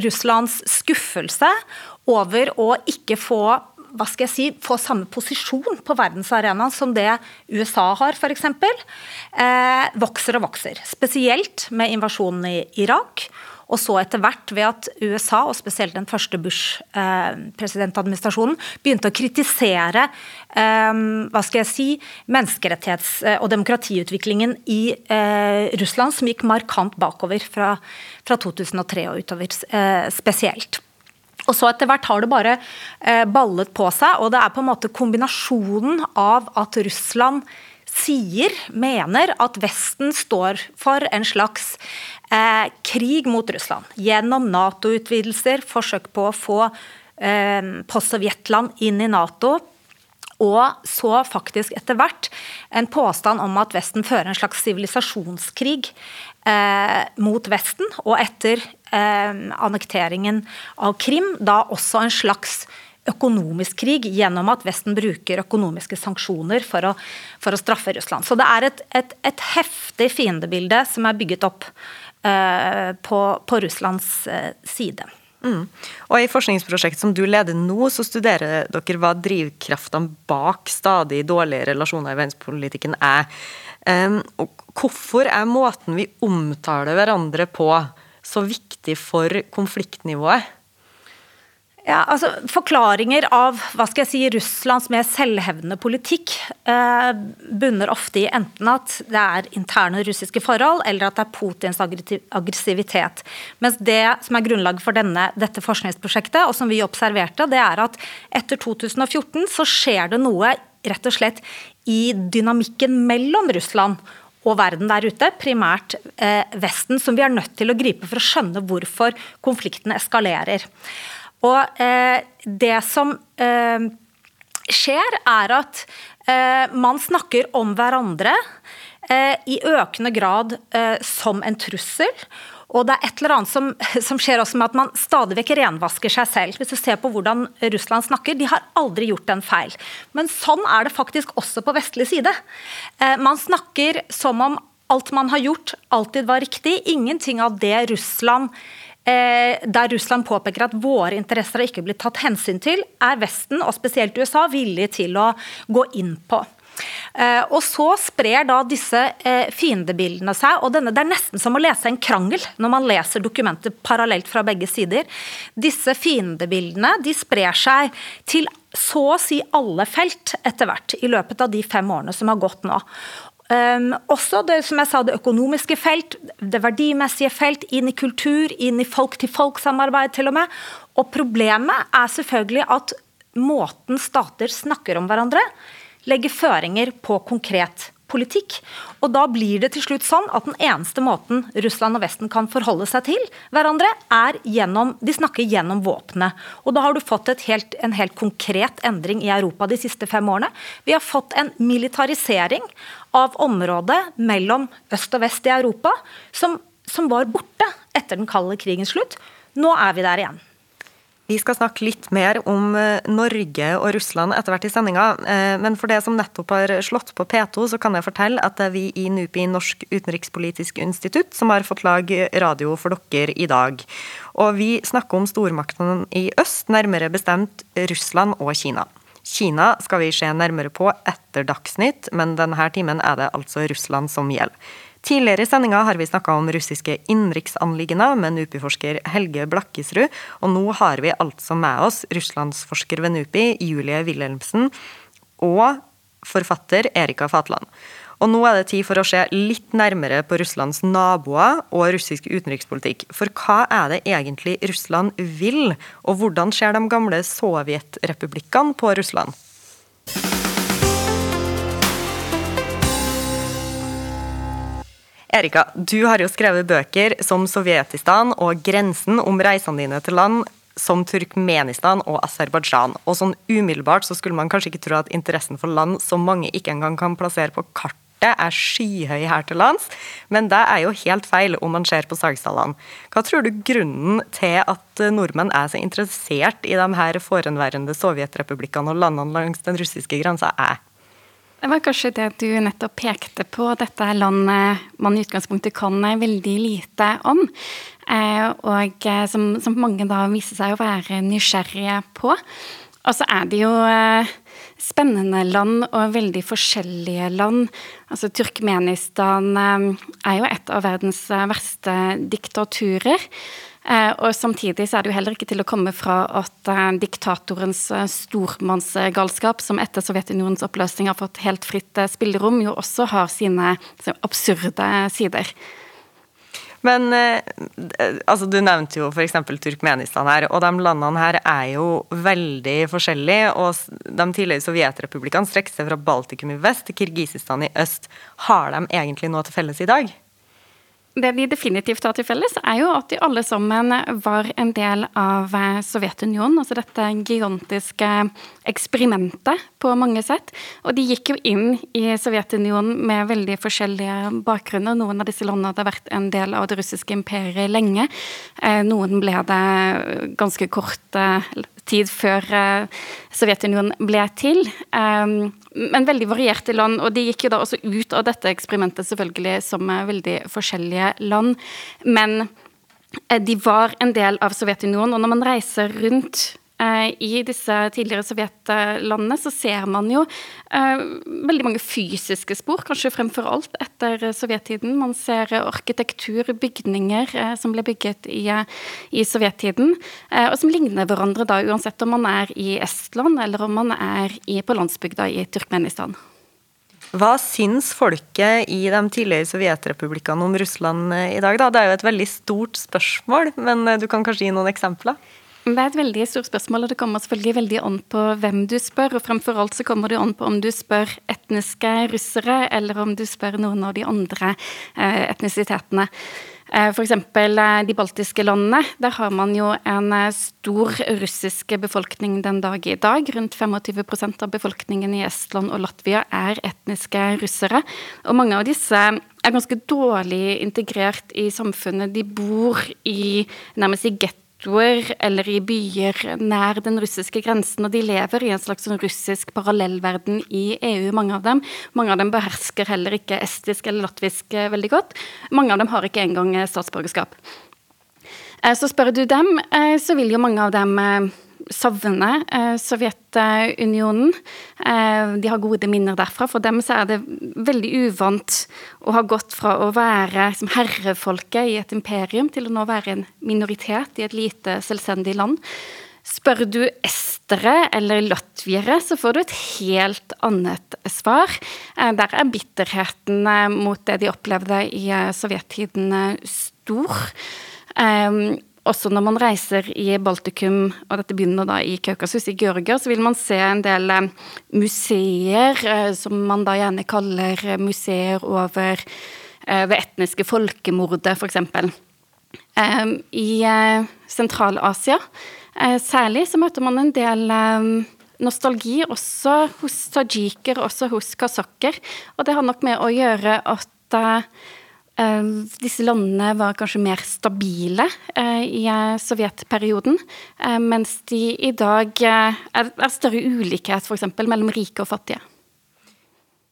Russlands skuffelse over å ikke få hva skal jeg si, få samme posisjon på verdensarenaen som det USA har, f.eks., eh, vokser og vokser. Spesielt med invasjonen i Irak og så etter hvert ved at USA, og spesielt den første Bush-presidentadministrasjonen, begynte å kritisere eh, hva skal jeg si, menneskerettighets- og demokratiutviklingen i eh, Russland, som gikk markant bakover fra, fra 2003 og utover eh, spesielt. Og så etter hvert har det bare ballet på seg, og det er på en måte kombinasjonen av at Russland sier, mener at Vesten står for en slags eh, krig mot Russland. Gjennom Nato-utvidelser, forsøk på å få eh, post-Sovjetland inn i Nato. Og så faktisk etter hvert en påstand om at Vesten fører en slags sivilisasjonskrig eh, mot Vesten. Og etter eh, annekteringen av Krim da også en slags økonomisk krig gjennom at Vesten bruker økonomiske sanksjoner for å, for å straffe Russland. Så det er et, et, et heftig fiendebilde som er bygget opp uh, på, på, Russlands uh, side. Mm. Og I forskningsprosjektet som du leder nå, så studerer dere hva drivkraftene bak stadig dårlige relasjoner i verdenspolitikken er. Hvorfor er måten vi omtaler hverandre på så viktig for konfliktnivået? Ja, altså Forklaringer av hva skal jeg si, Russlands mer selvhevdende politikk eh, bunner ofte i enten at det er interne russiske forhold, eller at det er Putins aggressivitet. Mens det som er grunnlaget for denne, dette forskningsprosjektet, og som vi observerte, det er at etter 2014 så skjer det noe rett og slett i dynamikken mellom Russland og verden der ute, primært eh, Vesten, som vi er nødt til å gripe for å skjønne hvorfor konfliktene eskalerer. Og eh, det som eh, skjer, er at eh, man snakker om hverandre eh, i økende grad eh, som en trussel. Og det er et eller annet som, som, skjer også med at man stadig vekk renvasker seg selv. Hvis du ser på hvordan Russland snakker, de har aldri gjort en feil. Men sånn er det faktisk også på vestlig side. Eh, man snakker som om alt man har gjort, alltid var riktig. Ingenting av det Russland Eh, der Russland påpeker at våre interesser har ikke blitt tatt hensyn til, er Vesten, og spesielt USA, villige til å gå inn på. Uh, og så sprer da disse uh, fiendebildene seg, og denne, det er nesten som å lese en krangel når man leser dokumentet parallelt fra begge sider. Disse fiendebildene de sprer seg til så å si alle felt etter hvert i løpet av de fem årene som har gått nå. Um, også det som jeg sa, det økonomiske felt, det verdimessige felt, inn i kultur, inn i folk-til-folk-samarbeid til og med. Og problemet er selvfølgelig at måten stater snakker om hverandre, legger føringer på konkret politikk. Og da blir det til slutt sånn at den eneste måten Russland og Vesten kan forholde seg til hverandre, er gjennom De snakker gjennom våpenet. Og da har du fått helt, en helt konkret endring i Europa de siste fem årene. Vi har fått en militarisering av området mellom øst og vest i Europa som, som var borte etter den kalde krigens slutt. Nå er vi der igjen. Vi skal snakke litt mer om eh, Norge og Russland etter hvert i sendinga. Eh, men for det som nettopp har slått på P2, så kan jeg fortelle at det er vi i NUPI, Norsk utenrikspolitisk institutt, som har fått lage radio for dere i dag. Og vi snakker om stormaktene i øst, nærmere bestemt Russland og Kina. Kina skal vi se nærmere på etter Dagsnytt, men denne timen er det altså Russland som gjelder. Tidligere i sendinga har vi snakka om russiske innenriksanliggender med NUPI-forsker Helge Blakkesrud, og nå har vi altså med oss russlandsforsker ved NUPI, Julie Wilhelmsen, og forfatter Erika Fatland. Og nå er det tid for å se litt nærmere på Russlands naboer og russisk utenrikspolitikk. For hva er det egentlig Russland vil, og hvordan ser de gamle sovjetrepublikkene på Russland? Erika, du har jo skrevet bøker som Sovjetistan og Grensen om reisene dine til land som Turkmenistan og Aserbajdsjan. Og sånn umiddelbart så skulle man kanskje ikke tro at interessen for land som mange ikke engang kan plassere på kartet, er skyhøy her til lands, men det er jo helt feil om man ser på sagstallene. Hva tror du grunnen til at nordmenn er så interessert i de her forhenværende sovjetrepublikkene og landene langs den russiske grensa er? Det var kanskje det du nettopp pekte på. Dette er landet man i utgangspunktet kan veldig lite om. Eh, og eh, som, som mange da viser seg å være nysgjerrige på. Og så er det jo eh, spennende land og veldig forskjellige land. Altså Turkmenistan er jo et av verdens verste diktaturer. Eh, og samtidig så er det jo heller ikke til å komme fra at eh, diktatorens eh, stormannsgalskap, som etter Sovjetunionens oppløsning har fått helt fritt spillerom, jo også har sine absurde sider. Men altså, du nevnte jo f.eks. Turkmenistan her, og de landene her er jo veldig forskjellige. Og de tidligere sovjetrepublikkene strekker seg fra Baltikum i vest til Kirgisistan i øst. Har de egentlig noe til felles i dag? Det de definitivt har til felles, er jo at de alle sammen var en del av eh, Sovjetunionen. Altså dette gigantiske eksperimentet på mange sett. Og de gikk jo inn i Sovjetunionen med veldig forskjellige bakgrunner. Noen av disse landene hadde vært en del av det russiske imperiet lenge. Eh, noen ble det ganske kort eh, tid før Sovjetunionen ble til. Men veldig varierte land, og de gikk jo da også ut av dette eksperimentet selvfølgelig som veldig forskjellige land. Men eh, de var en del av Sovjetunionen, og når man reiser rundt eh, i disse tidligere sovjetlandene så ser man jo eh, veldig mange fysiske spor, kanskje fremfor alt etter sovjettiden. Man ser arkitektur, bygninger eh, som ble bygget i, i sovjettiden, og som ligner hverandre da uansett om man er i Estland eller om man er i, på landsbygda i Turkmenistan. Hva syns folket i de tidligere sovjetrepublikkene om Russland i dag? Da? Det er jo et veldig stort spørsmål, men du kan kanskje gi noen eksempler? Det er et veldig stort spørsmål, og det kommer selvfølgelig veldig an på hvem du spør. Og fremfor alt så kommer det an på om du spør etniske russere, eller om du spør noen av de andre eh, etnisitetene. Eh, F.eks. Eh, de baltiske landene. Der har man jo en stor russisk befolkning den dag i dag. Rundt 25% av befolkningen i Estland og Latvia er etniske russere. Og mange av disse er ganske dårlig integrert i samfunnet. De bor i nærmest i gettoer gettoer eller i byer nær den russiske grensen, og de lever i en slags sånn russisk parallellverden i EU, mange av dem. Mange av dem behersker heller ikke estisk eller latvisk eh, veldig godt. Mange av dem har ikke engang eh, statsborgerskap. Eh, så spør du dem, så vil jo mange av dem savne eh, Sovjetunionen. Eh, de har gode minner derfra. For dem så er det veldig uvant å ha gått fra å være liksom, herrefolket i et imperium til å nå være en minoritet i et lite, selvstendig land. Spør du estere eller latviere, så får du et helt annet svar. Eh, der er bitterheten mot det de opplevde i sovjettiden stor. Også når man reiser i Baltikum, og dette begynner da i Kaukasus, i Georgia, så vil man se en del eh, museer, eh, som man da gjerne kaller museer over eh, ved etniske folkemordet, f.eks. I Sentral-Asia særlig så møter man en del nostalgi også hos tajiker, også hos kasakker. Og det har nok med å gjøre at Eh, disse landene var kanskje mer stabile eh, i eh, sovjetperioden, mens de i dag er større ulikhet f.eks. mellom rike og fattige.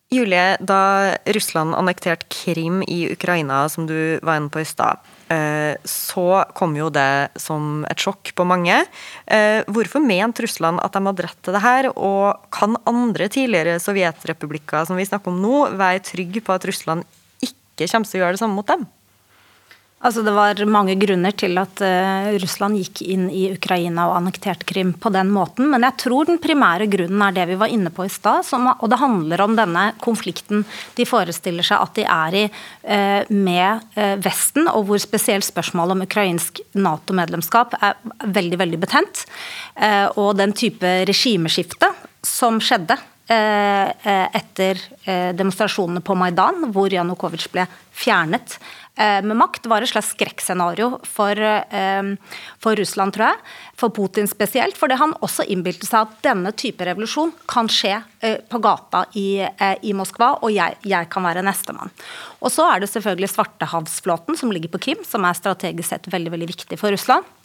Julie, da Russland annekterte Krim i Ukraina, som du var inne på i stad, så kom jo det som et sjokk på mange. Hvorfor mente Russland at de hadde rett til det her, og kan andre tidligere sovjetrepublikker som vi snakker om nå, være trygge på at Russland ikke kommer til å gjøre det samme mot dem? Altså Det var mange grunner til at uh, Russland gikk inn i Ukraina og annekterte Krim på den måten. Men jeg tror den primære grunnen er det vi var inne på i stad. Og det handler om denne konflikten de forestiller seg at de er i uh, med uh, Vesten, og hvor spesielt spørsmålet om ukrainsk Nato-medlemskap er veldig, veldig betent. og den type regimeskifte som skjedde etter eh, demonstrasjonene på Maidan, hvor Janukovitsj ble fjernet med makt, var et slags skrekkscenario for, for, Russland, tror jeg. For Putin spesielt. Fordi han også innbilte seg at denne type revolusjon kan skje på gata i, i Moskva, og jeg, jeg kan være nestemann. Og så er det selvfølgelig Svartehavsflåten som ligger på Krim, som er strategisk sett veldig, veldig viktig for Russland.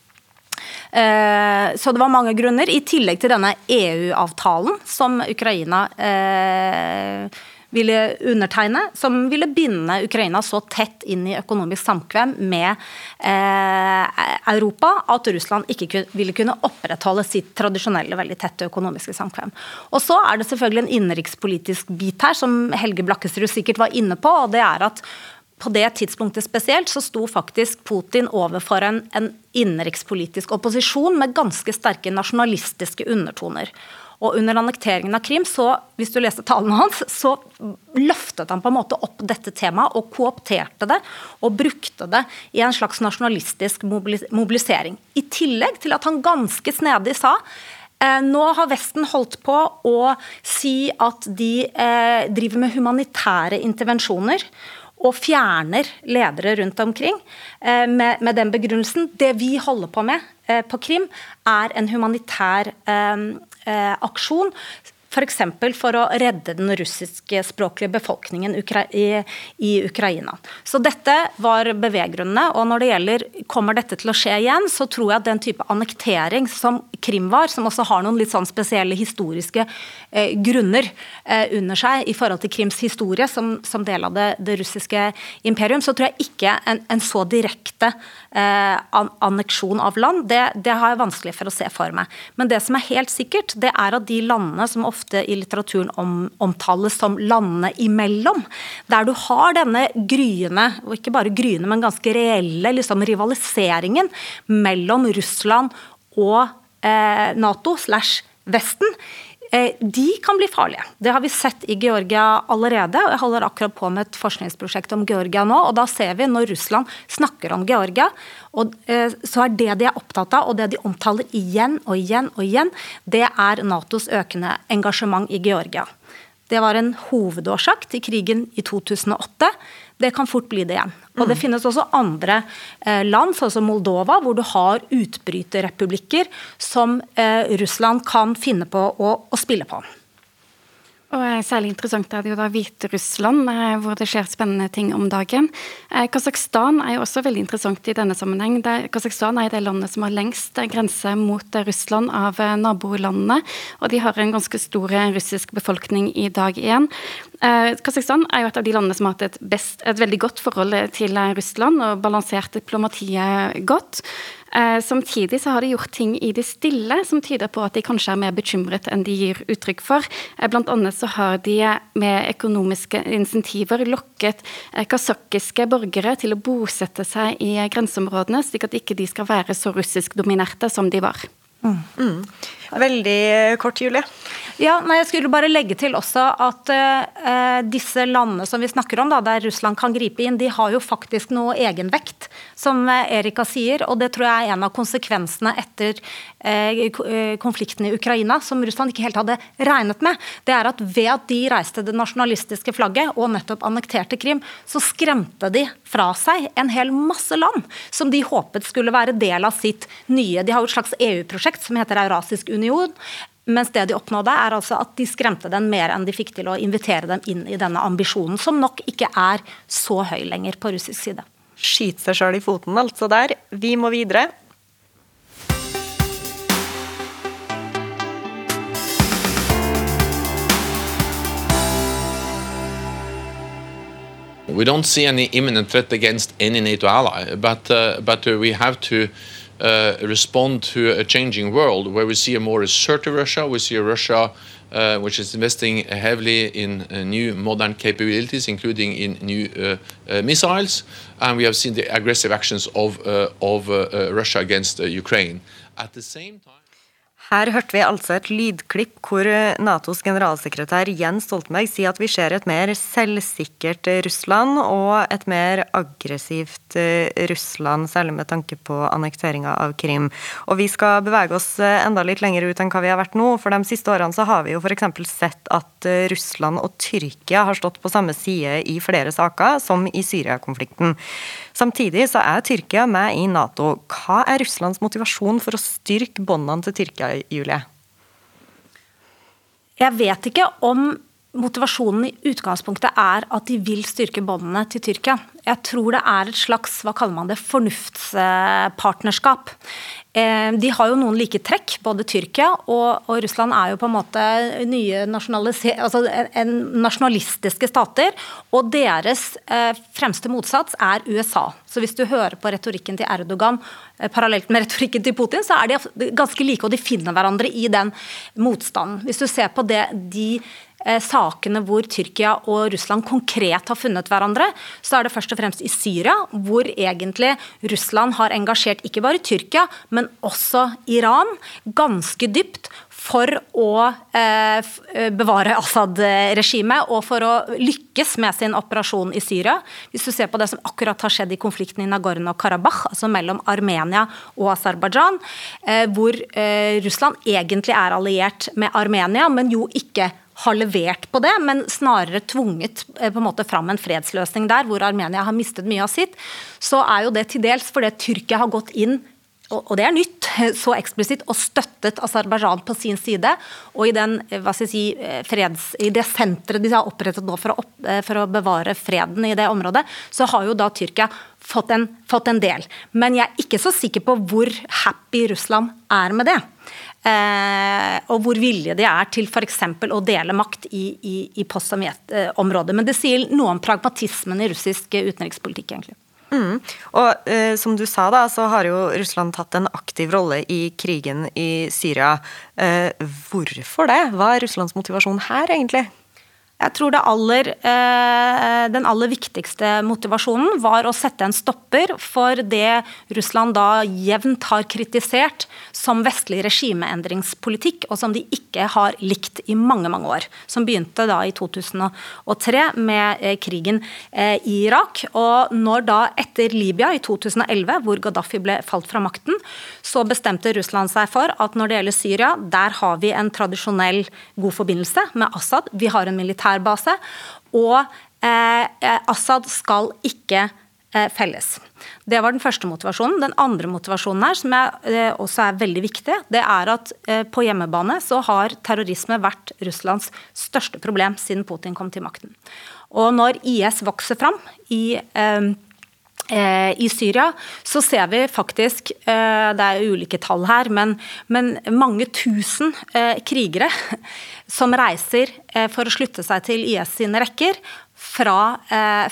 Eh, så det var mange grunner, i tillegg til denne EU-avtalen som Ukraina eh, ville undertegne, som ville binde Ukraina så tett inn i økonomisk samkvem med eh, Europa at Russland ikke ville kunne opprettholde sitt tradisjonelle, veldig tette økonomiske samkvem. Og så er det selvfølgelig en innenrikspolitisk bit her, som Helge Blakkesrud sikkert var inne på, og det er at på det tidspunktet spesielt så sto faktisk Putin overfor en, en innenrikspolitisk opposisjon med ganske sterke nasjonalistiske undertoner. Og under annekteringen av Krim, så, hvis du leste talene hans, så løftet han på en måte opp dette temaet og koopterte det og brukte det i en slags nasjonalistisk mobilisering. I tillegg til at han ganske snedig sa eh, nå har Vesten holdt på å si at de eh, driver med humanitære intervensjoner og fjerner ledere rundt omkring eh, med, med, den begrunnelsen. Det vi holder på med eh, på Krim, er en humanitær eh, aksjon F.eks. For, for å redde den russiskspråklige befolkningen i, Ukraina. Så dette var beveggrunnene. Og når det gjelder kommer dette til å skje igjen, så tror jeg at den type annektering som Krim var, som også har noen litt sånn spesielle historiske eh, grunner eh, under seg i forhold til Krims historie som, som del av det, det, russiske imperium, så tror jeg ikke en, en så direkte eh, anneksjon av land, det, det, har jeg vanskelig for å se for meg. Men det som er helt sikkert, det er at de landene som ofte i litteraturen om, omtales som landene imellom, der du har denne gryende, og ikke bare gryende, men ganske reelle liksom, rivaliseringen mellom Russland og eh, Nato slash Vesten, Eh, de kan bli farlige. Det har vi sett i Georgia allerede. og Jeg holder akkurat på med et forskningsprosjekt om Georgia nå. og Da ser vi når Russland snakker om Georgia, og eh, så er det de er opptatt av, og det de omtaler igjen og igjen og igjen, det er Natos økende engasjement i Georgia. Det var en hovedårsak til krigen i 2008. Det kan fort bli det igjen. Og Det mm. finnes også andre eh, land, sånn som Moldova, hvor du har utbryterrepublikker som eh, Russland kan finne på å, å spille på. Og eh, Særlig interessant er det jo da Hviterussland, eh, hvor det skjer spennende ting om dagen. Eh, Kasakhstan er jo også veldig interessant i denne sammenheng. Kasakhstan er det landet som har lengst grense mot Russland av nabolandene. Og de har en ganske stor russisk befolkning i dag igjen. Kasakhstan er jo et av de landene som har hatt et, best, et veldig godt forhold til Russland og balansert diplomatiet godt. Eh, samtidig så har de gjort ting i det stille som tyder på at de kanskje er mer bekymret enn de gir uttrykk for. Eh, blant annet så har de med økonomiske insentiver lokket eh, kasakiske borgere til å bosette seg i grenseområdene, slik at ikke de skal være så russisk dominerte som de var. Mm. Veldig kort, Julie. Ja, nei, Jeg skulle bare legge til også at uh, disse landene som vi snakker om, da, der Russland kan gripe inn, de har jo faktisk noe egenvekt, som Erika sier. Og det tror jeg er en av konsekvensene etter uh, konflikten i Ukraina, som Russland ikke helt hadde regnet med. Det er at ved at de reiste det nasjonalistiske flagget og nettopp annekterte Krim, så skremte de fra seg en hel masse land som de håpet skulle være del av sitt nye De har jo et slags EU-prosjekt som heter Eurasisk union. Mens det de oppnådde, er altså at de skremte den mer enn de fikk til å invitere dem inn i denne ambisjonen, som nok ikke er så høy lenger på russisk side. Skyte seg sjøl i foten, altså der. Vi må videre. We don't see any imminent threat against any NATO ally, but, uh, but uh, we have to uh, respond to a changing world where we see a more assertive Russia. We see a Russia uh, which is investing heavily in uh, new modern capabilities, including in new uh, uh, missiles. And we have seen the aggressive actions of, of Russia against Ukraine. At the same time, Her hørte vi altså et lydklipp hvor Natos generalsekretær Jens Stoltenberg sier at vi ser et mer selvsikkert Russland og et mer aggressivt eh, Russland, særlig med tanke på annekteringa av Krim. Og vi skal bevege oss eh, enda litt lenger ut enn hva vi har vært nå. For de siste årene så har vi jo f.eks. sett at eh, Russland og Tyrkia har stått på samme side i flere saker, som i Syria-konflikten. Samtidig så er Tyrkia med i Nato. Hva er Russlands motivasjon for å styrke båndene til Tyrkia, Julie? Jeg vet ikke om motivasjonen i utgangspunktet er at de vil styrke båndene til Tyrkia. Jeg tror det er et slags hva kaller man det, fornuftspartnerskap. Eh, de har jo noen like trekk, både Tyrkia og, og Russland er jo på en måte nye altså en nasjonalistiske stater. Og deres eh, fremste motsats er USA. Så hvis du hører på retorikken til Erdogan eh, parallelt med retorikken til Putin, så er de ganske like, og de finner hverandre i den motstanden. Hvis du ser på det de sakene hvor Tyrkia og Russland konkret har funnet hverandre, så er det først og fremst i Syria, hvor egentlig Russland har engasjert ikke bare Tyrkia, men også Iran ganske dypt for å eh, eh bevare Assad-regimet og for å lykkes med sin operasjon i Syria. Hvis du ser på det som akkurat har skjedd i konflikten i Nagorno-Karabakh, altså mellom Armenia og Aserbajdsjan, eh, hvor eh, Russland egentlig er alliert med Armenia, men jo ikke har levert på det, men snarere tvunget eh, på en måte fram en fredsløsning der, hvor Armenia har mistet mye av sitt, så er jo det til dels fordi Tyrkia har gått inn og det er nytt, så eksplisitt, og støttet Aserbajdsjan på sin side. Og i, den, eh, si, eh, freds, i det senteret de har opprettet nå for å, opp, for å, bevare freden i det området, så har jo da Tyrkia fått en, fått en del. Men jeg er ikke så sikker på hvor happy Russland er med det. Eh, og hvor villige de er til f.eks. å dele makt i, i, i post-Sovjet-området. Men det sier noe om pragmatismen i russisk utenrikspolitikk, egentlig. Mm. Og eh, som du sa, da, så har jo Russland tatt en aktiv rolle i krigen i Syria. Eh, hvorfor det? Hva er Russlands motivasjon her, egentlig? Jeg tror aller, eh, den aller viktigste motivasjonen var å sette en stopper for det Russland da jevnt har kritisert som vestlig regimeendringspolitikk, og som de ikke har likt i mange mange år. Som begynte da i 2003 med eh, krigen eh, i Irak. Og når da etter Libya i 2011, hvor Gaddafi ble falt fra makten, så bestemte Russland seg for at når det gjelder Syria, der har vi en tradisjonell god forbindelse med Assad. Vi har en militær militærbase. Og eh, Assad skal ikke eh, felles. Det var den første motivasjonen. Den andre motivasjonen her, som er, eh, også er veldig viktig, det er at eh, på hjemmebane så har terrorisme vært Russlands største problem siden Putin kom til makten. Og når IS vokser fram i eh, Eh, I Syria så ser vi faktisk, eh, det er ulike tall her, men, men mange tusen eh, krigere som reiser for å slutte seg til IS sine rekker fra,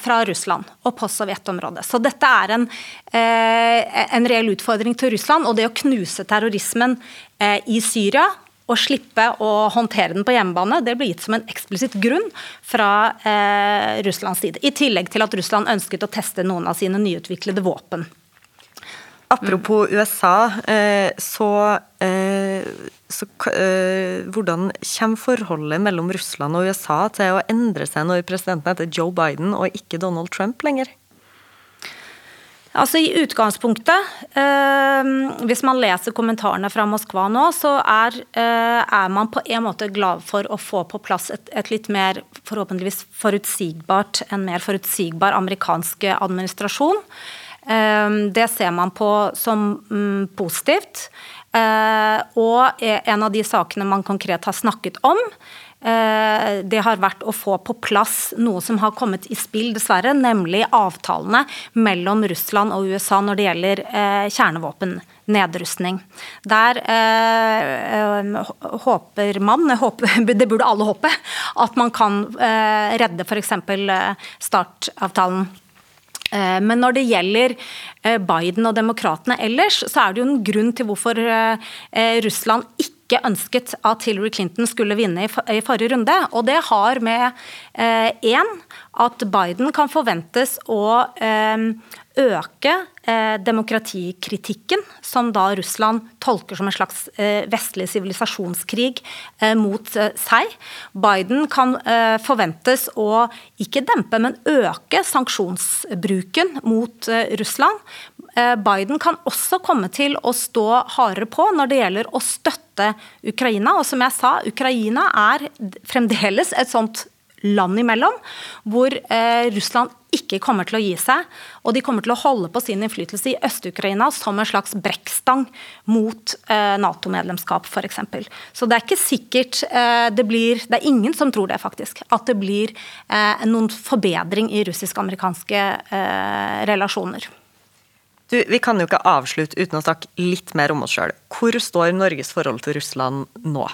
fra Russland og på Sovjetområdet. Så dette er en, en reell utfordring til Russland. Og det å knuse terrorismen i Syria å slippe å håndtere den på hjemmebane, det ble gitt som en eksplisitt grunn fra eh, Russlands side. I tillegg til at Russland ønsket å teste noen av sine nyutviklede våpen. Apropos USA, eh, så, eh, så eh, hvordan kommer forholdet mellom Russland og USA til å endre seg når presidenten heter Joe Biden og ikke Donald Trump lenger? Altså I utgangspunktet, eh, hvis man leser kommentarene fra Moskva nå, så er, eh, er, man på en måte glad for å få på plass et, et, litt mer forhåpentligvis forutsigbart, en mer forutsigbar amerikansk administrasjon. Eh, det ser man på som mm, positivt. Eh, og en av de sakene man konkret har snakket om, det har vært å få på plass noe som har kommet i spill, dessverre, nemlig avtalene mellom Russland og USA når det gjelder eh, kjernevåpennedrustning. Der eh, håper man, håper, det burde alle håpe, at man kan eh, redde f.eks. startavtalen men når det gjelder Biden og demokratene ellers, så er det jo en grunn til hvorfor Russland ikke ikke ønsket at Hillary Clinton skulle vinne i forrige runde. Og det har med én eh, at Biden kan forventes å eh, øke eh, demokratikritikken, som da Russland tolker som en slags vestlig sivilisasjonskrig mot seg. Biden kan forventes å ikke dempe, men øke sanksjonsbruken mot Russland. Biden kan også komme til å stå hardere på når det gjelder å støtte Ukraina. Og som jeg sa, Ukraina er fremdeles et sånt land imellom, hvor eh, Russland ikke kommer til å gi seg. Og de kommer til å holde på sin innflytelse i Øst-Ukraina som en slags brekkstang mot eh, Nato-medlemskap, f.eks. Så det er ikke sikkert eh, det blir Det er ingen som tror det, faktisk. At det blir eh, noen forbedring i russisk-amerikanske eh, relasjoner. Du, Vi kan jo ikke avslutte uten å snakke litt mer om oss sjøl. Hvor står Norges forhold til Russland nå?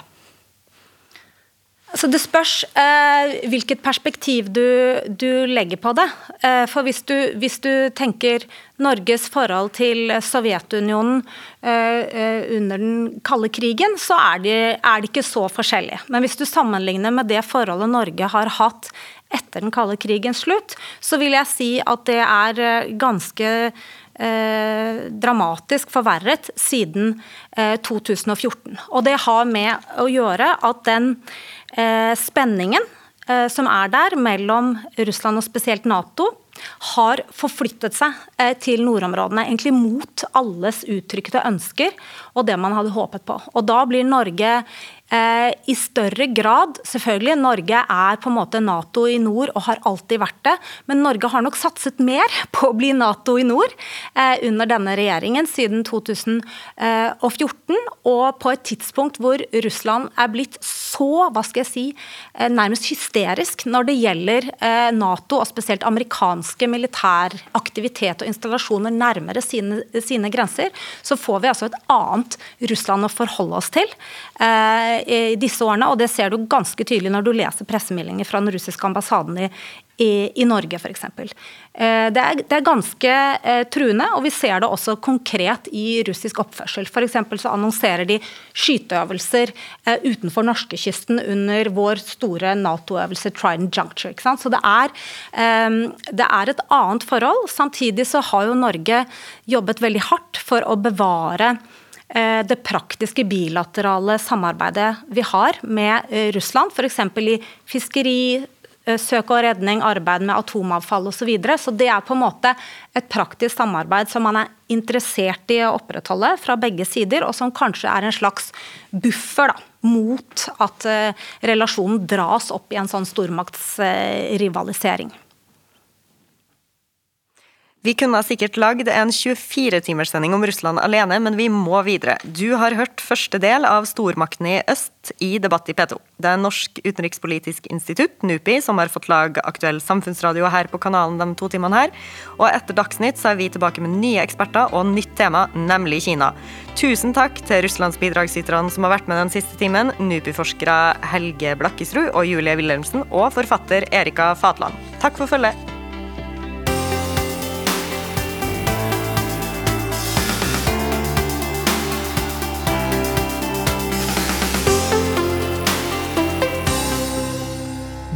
Så Det spørs eh, hvilket perspektiv du, du, legger på det. Eh, for hvis du, hvis du, tenker Norges forhold til Sovjetunionen eh, eh, under den kalde krigen, så er det, det ikke så forskjellig. Men hvis du sammenligner med det forholdet Norge har hatt etter den kalde krigens slutt, så vil jeg si at det er eh, ganske dramatisk forverret siden 2014. Og det har med å gjøre at den Eh, spenningen eh, som er der mellom Russland og spesielt Nato, har forflyttet seg eh, til nordområdene. Egentlig mot alles uttrykte ønsker og det man hadde håpet på. Og da blir Norge eh, i større grad Selvfølgelig, Norge er på en måte Nato i nord og har alltid vært det, men Norge har nok satset mer på å bli Nato i nord eh, under denne regjeringen siden 2014, og på et tidspunkt hvor Russland er blitt så, hva skal jeg si, eh, nærmest hysterisk når det gjelder eh, Nato, og spesielt amerikanske militær aktivitet og installasjoner nærmere sine, sine grenser, så får vi altså et annet Russland å forholde oss til. Eh, i disse årene, og det ser du ganske tydelig når du leser pressemeldinger fra den russiske ambassaden i, i, i Norge f.eks. Eh, det, det er ganske eh, truende, og vi ser det også konkret i russisk oppførsel. F.eks. så annonserer de skyteøvelser eh, utenfor norskekysten under vår store Nato-øvelse Trident Juncture. Så det er, det er et annet forhold. Samtidig så har jo Norge jobbet veldig hardt for å bevare det praktiske bilaterale samarbeidet vi har med Russland, f.eks. i fiskeri, Eh, søk og redning, arbeid med atomavfall osv. Så, videre. så det er på en måte et praktisk samarbeid som man er interessert i å opprettholde fra begge sider, og som kanskje er en slags buffer da, mot at relasjonen dras opp i en sånn stormaktsrivalisering. Vi kunne sikkert lagd en 24-timerssending om Russland alene, men vi må videre. Du har hørt første del av Stormakten i øst i Debatt i P2. Det er Norsk utenrikspolitisk institutt, NUPI, som har fått lag aktuell samfunnsradio her på kanalen de to timene her. Og etter Dagsnytt så er vi tilbake med nye eksperter og nytt tema, nemlig Kina. Tusen takk til Russlands bidragsyterne som har vært med den siste timen, NUPI-forskere Helge Blakkesrud og Julie Wilhelmsen, og forfatter Erika Fatland. Takk for følget.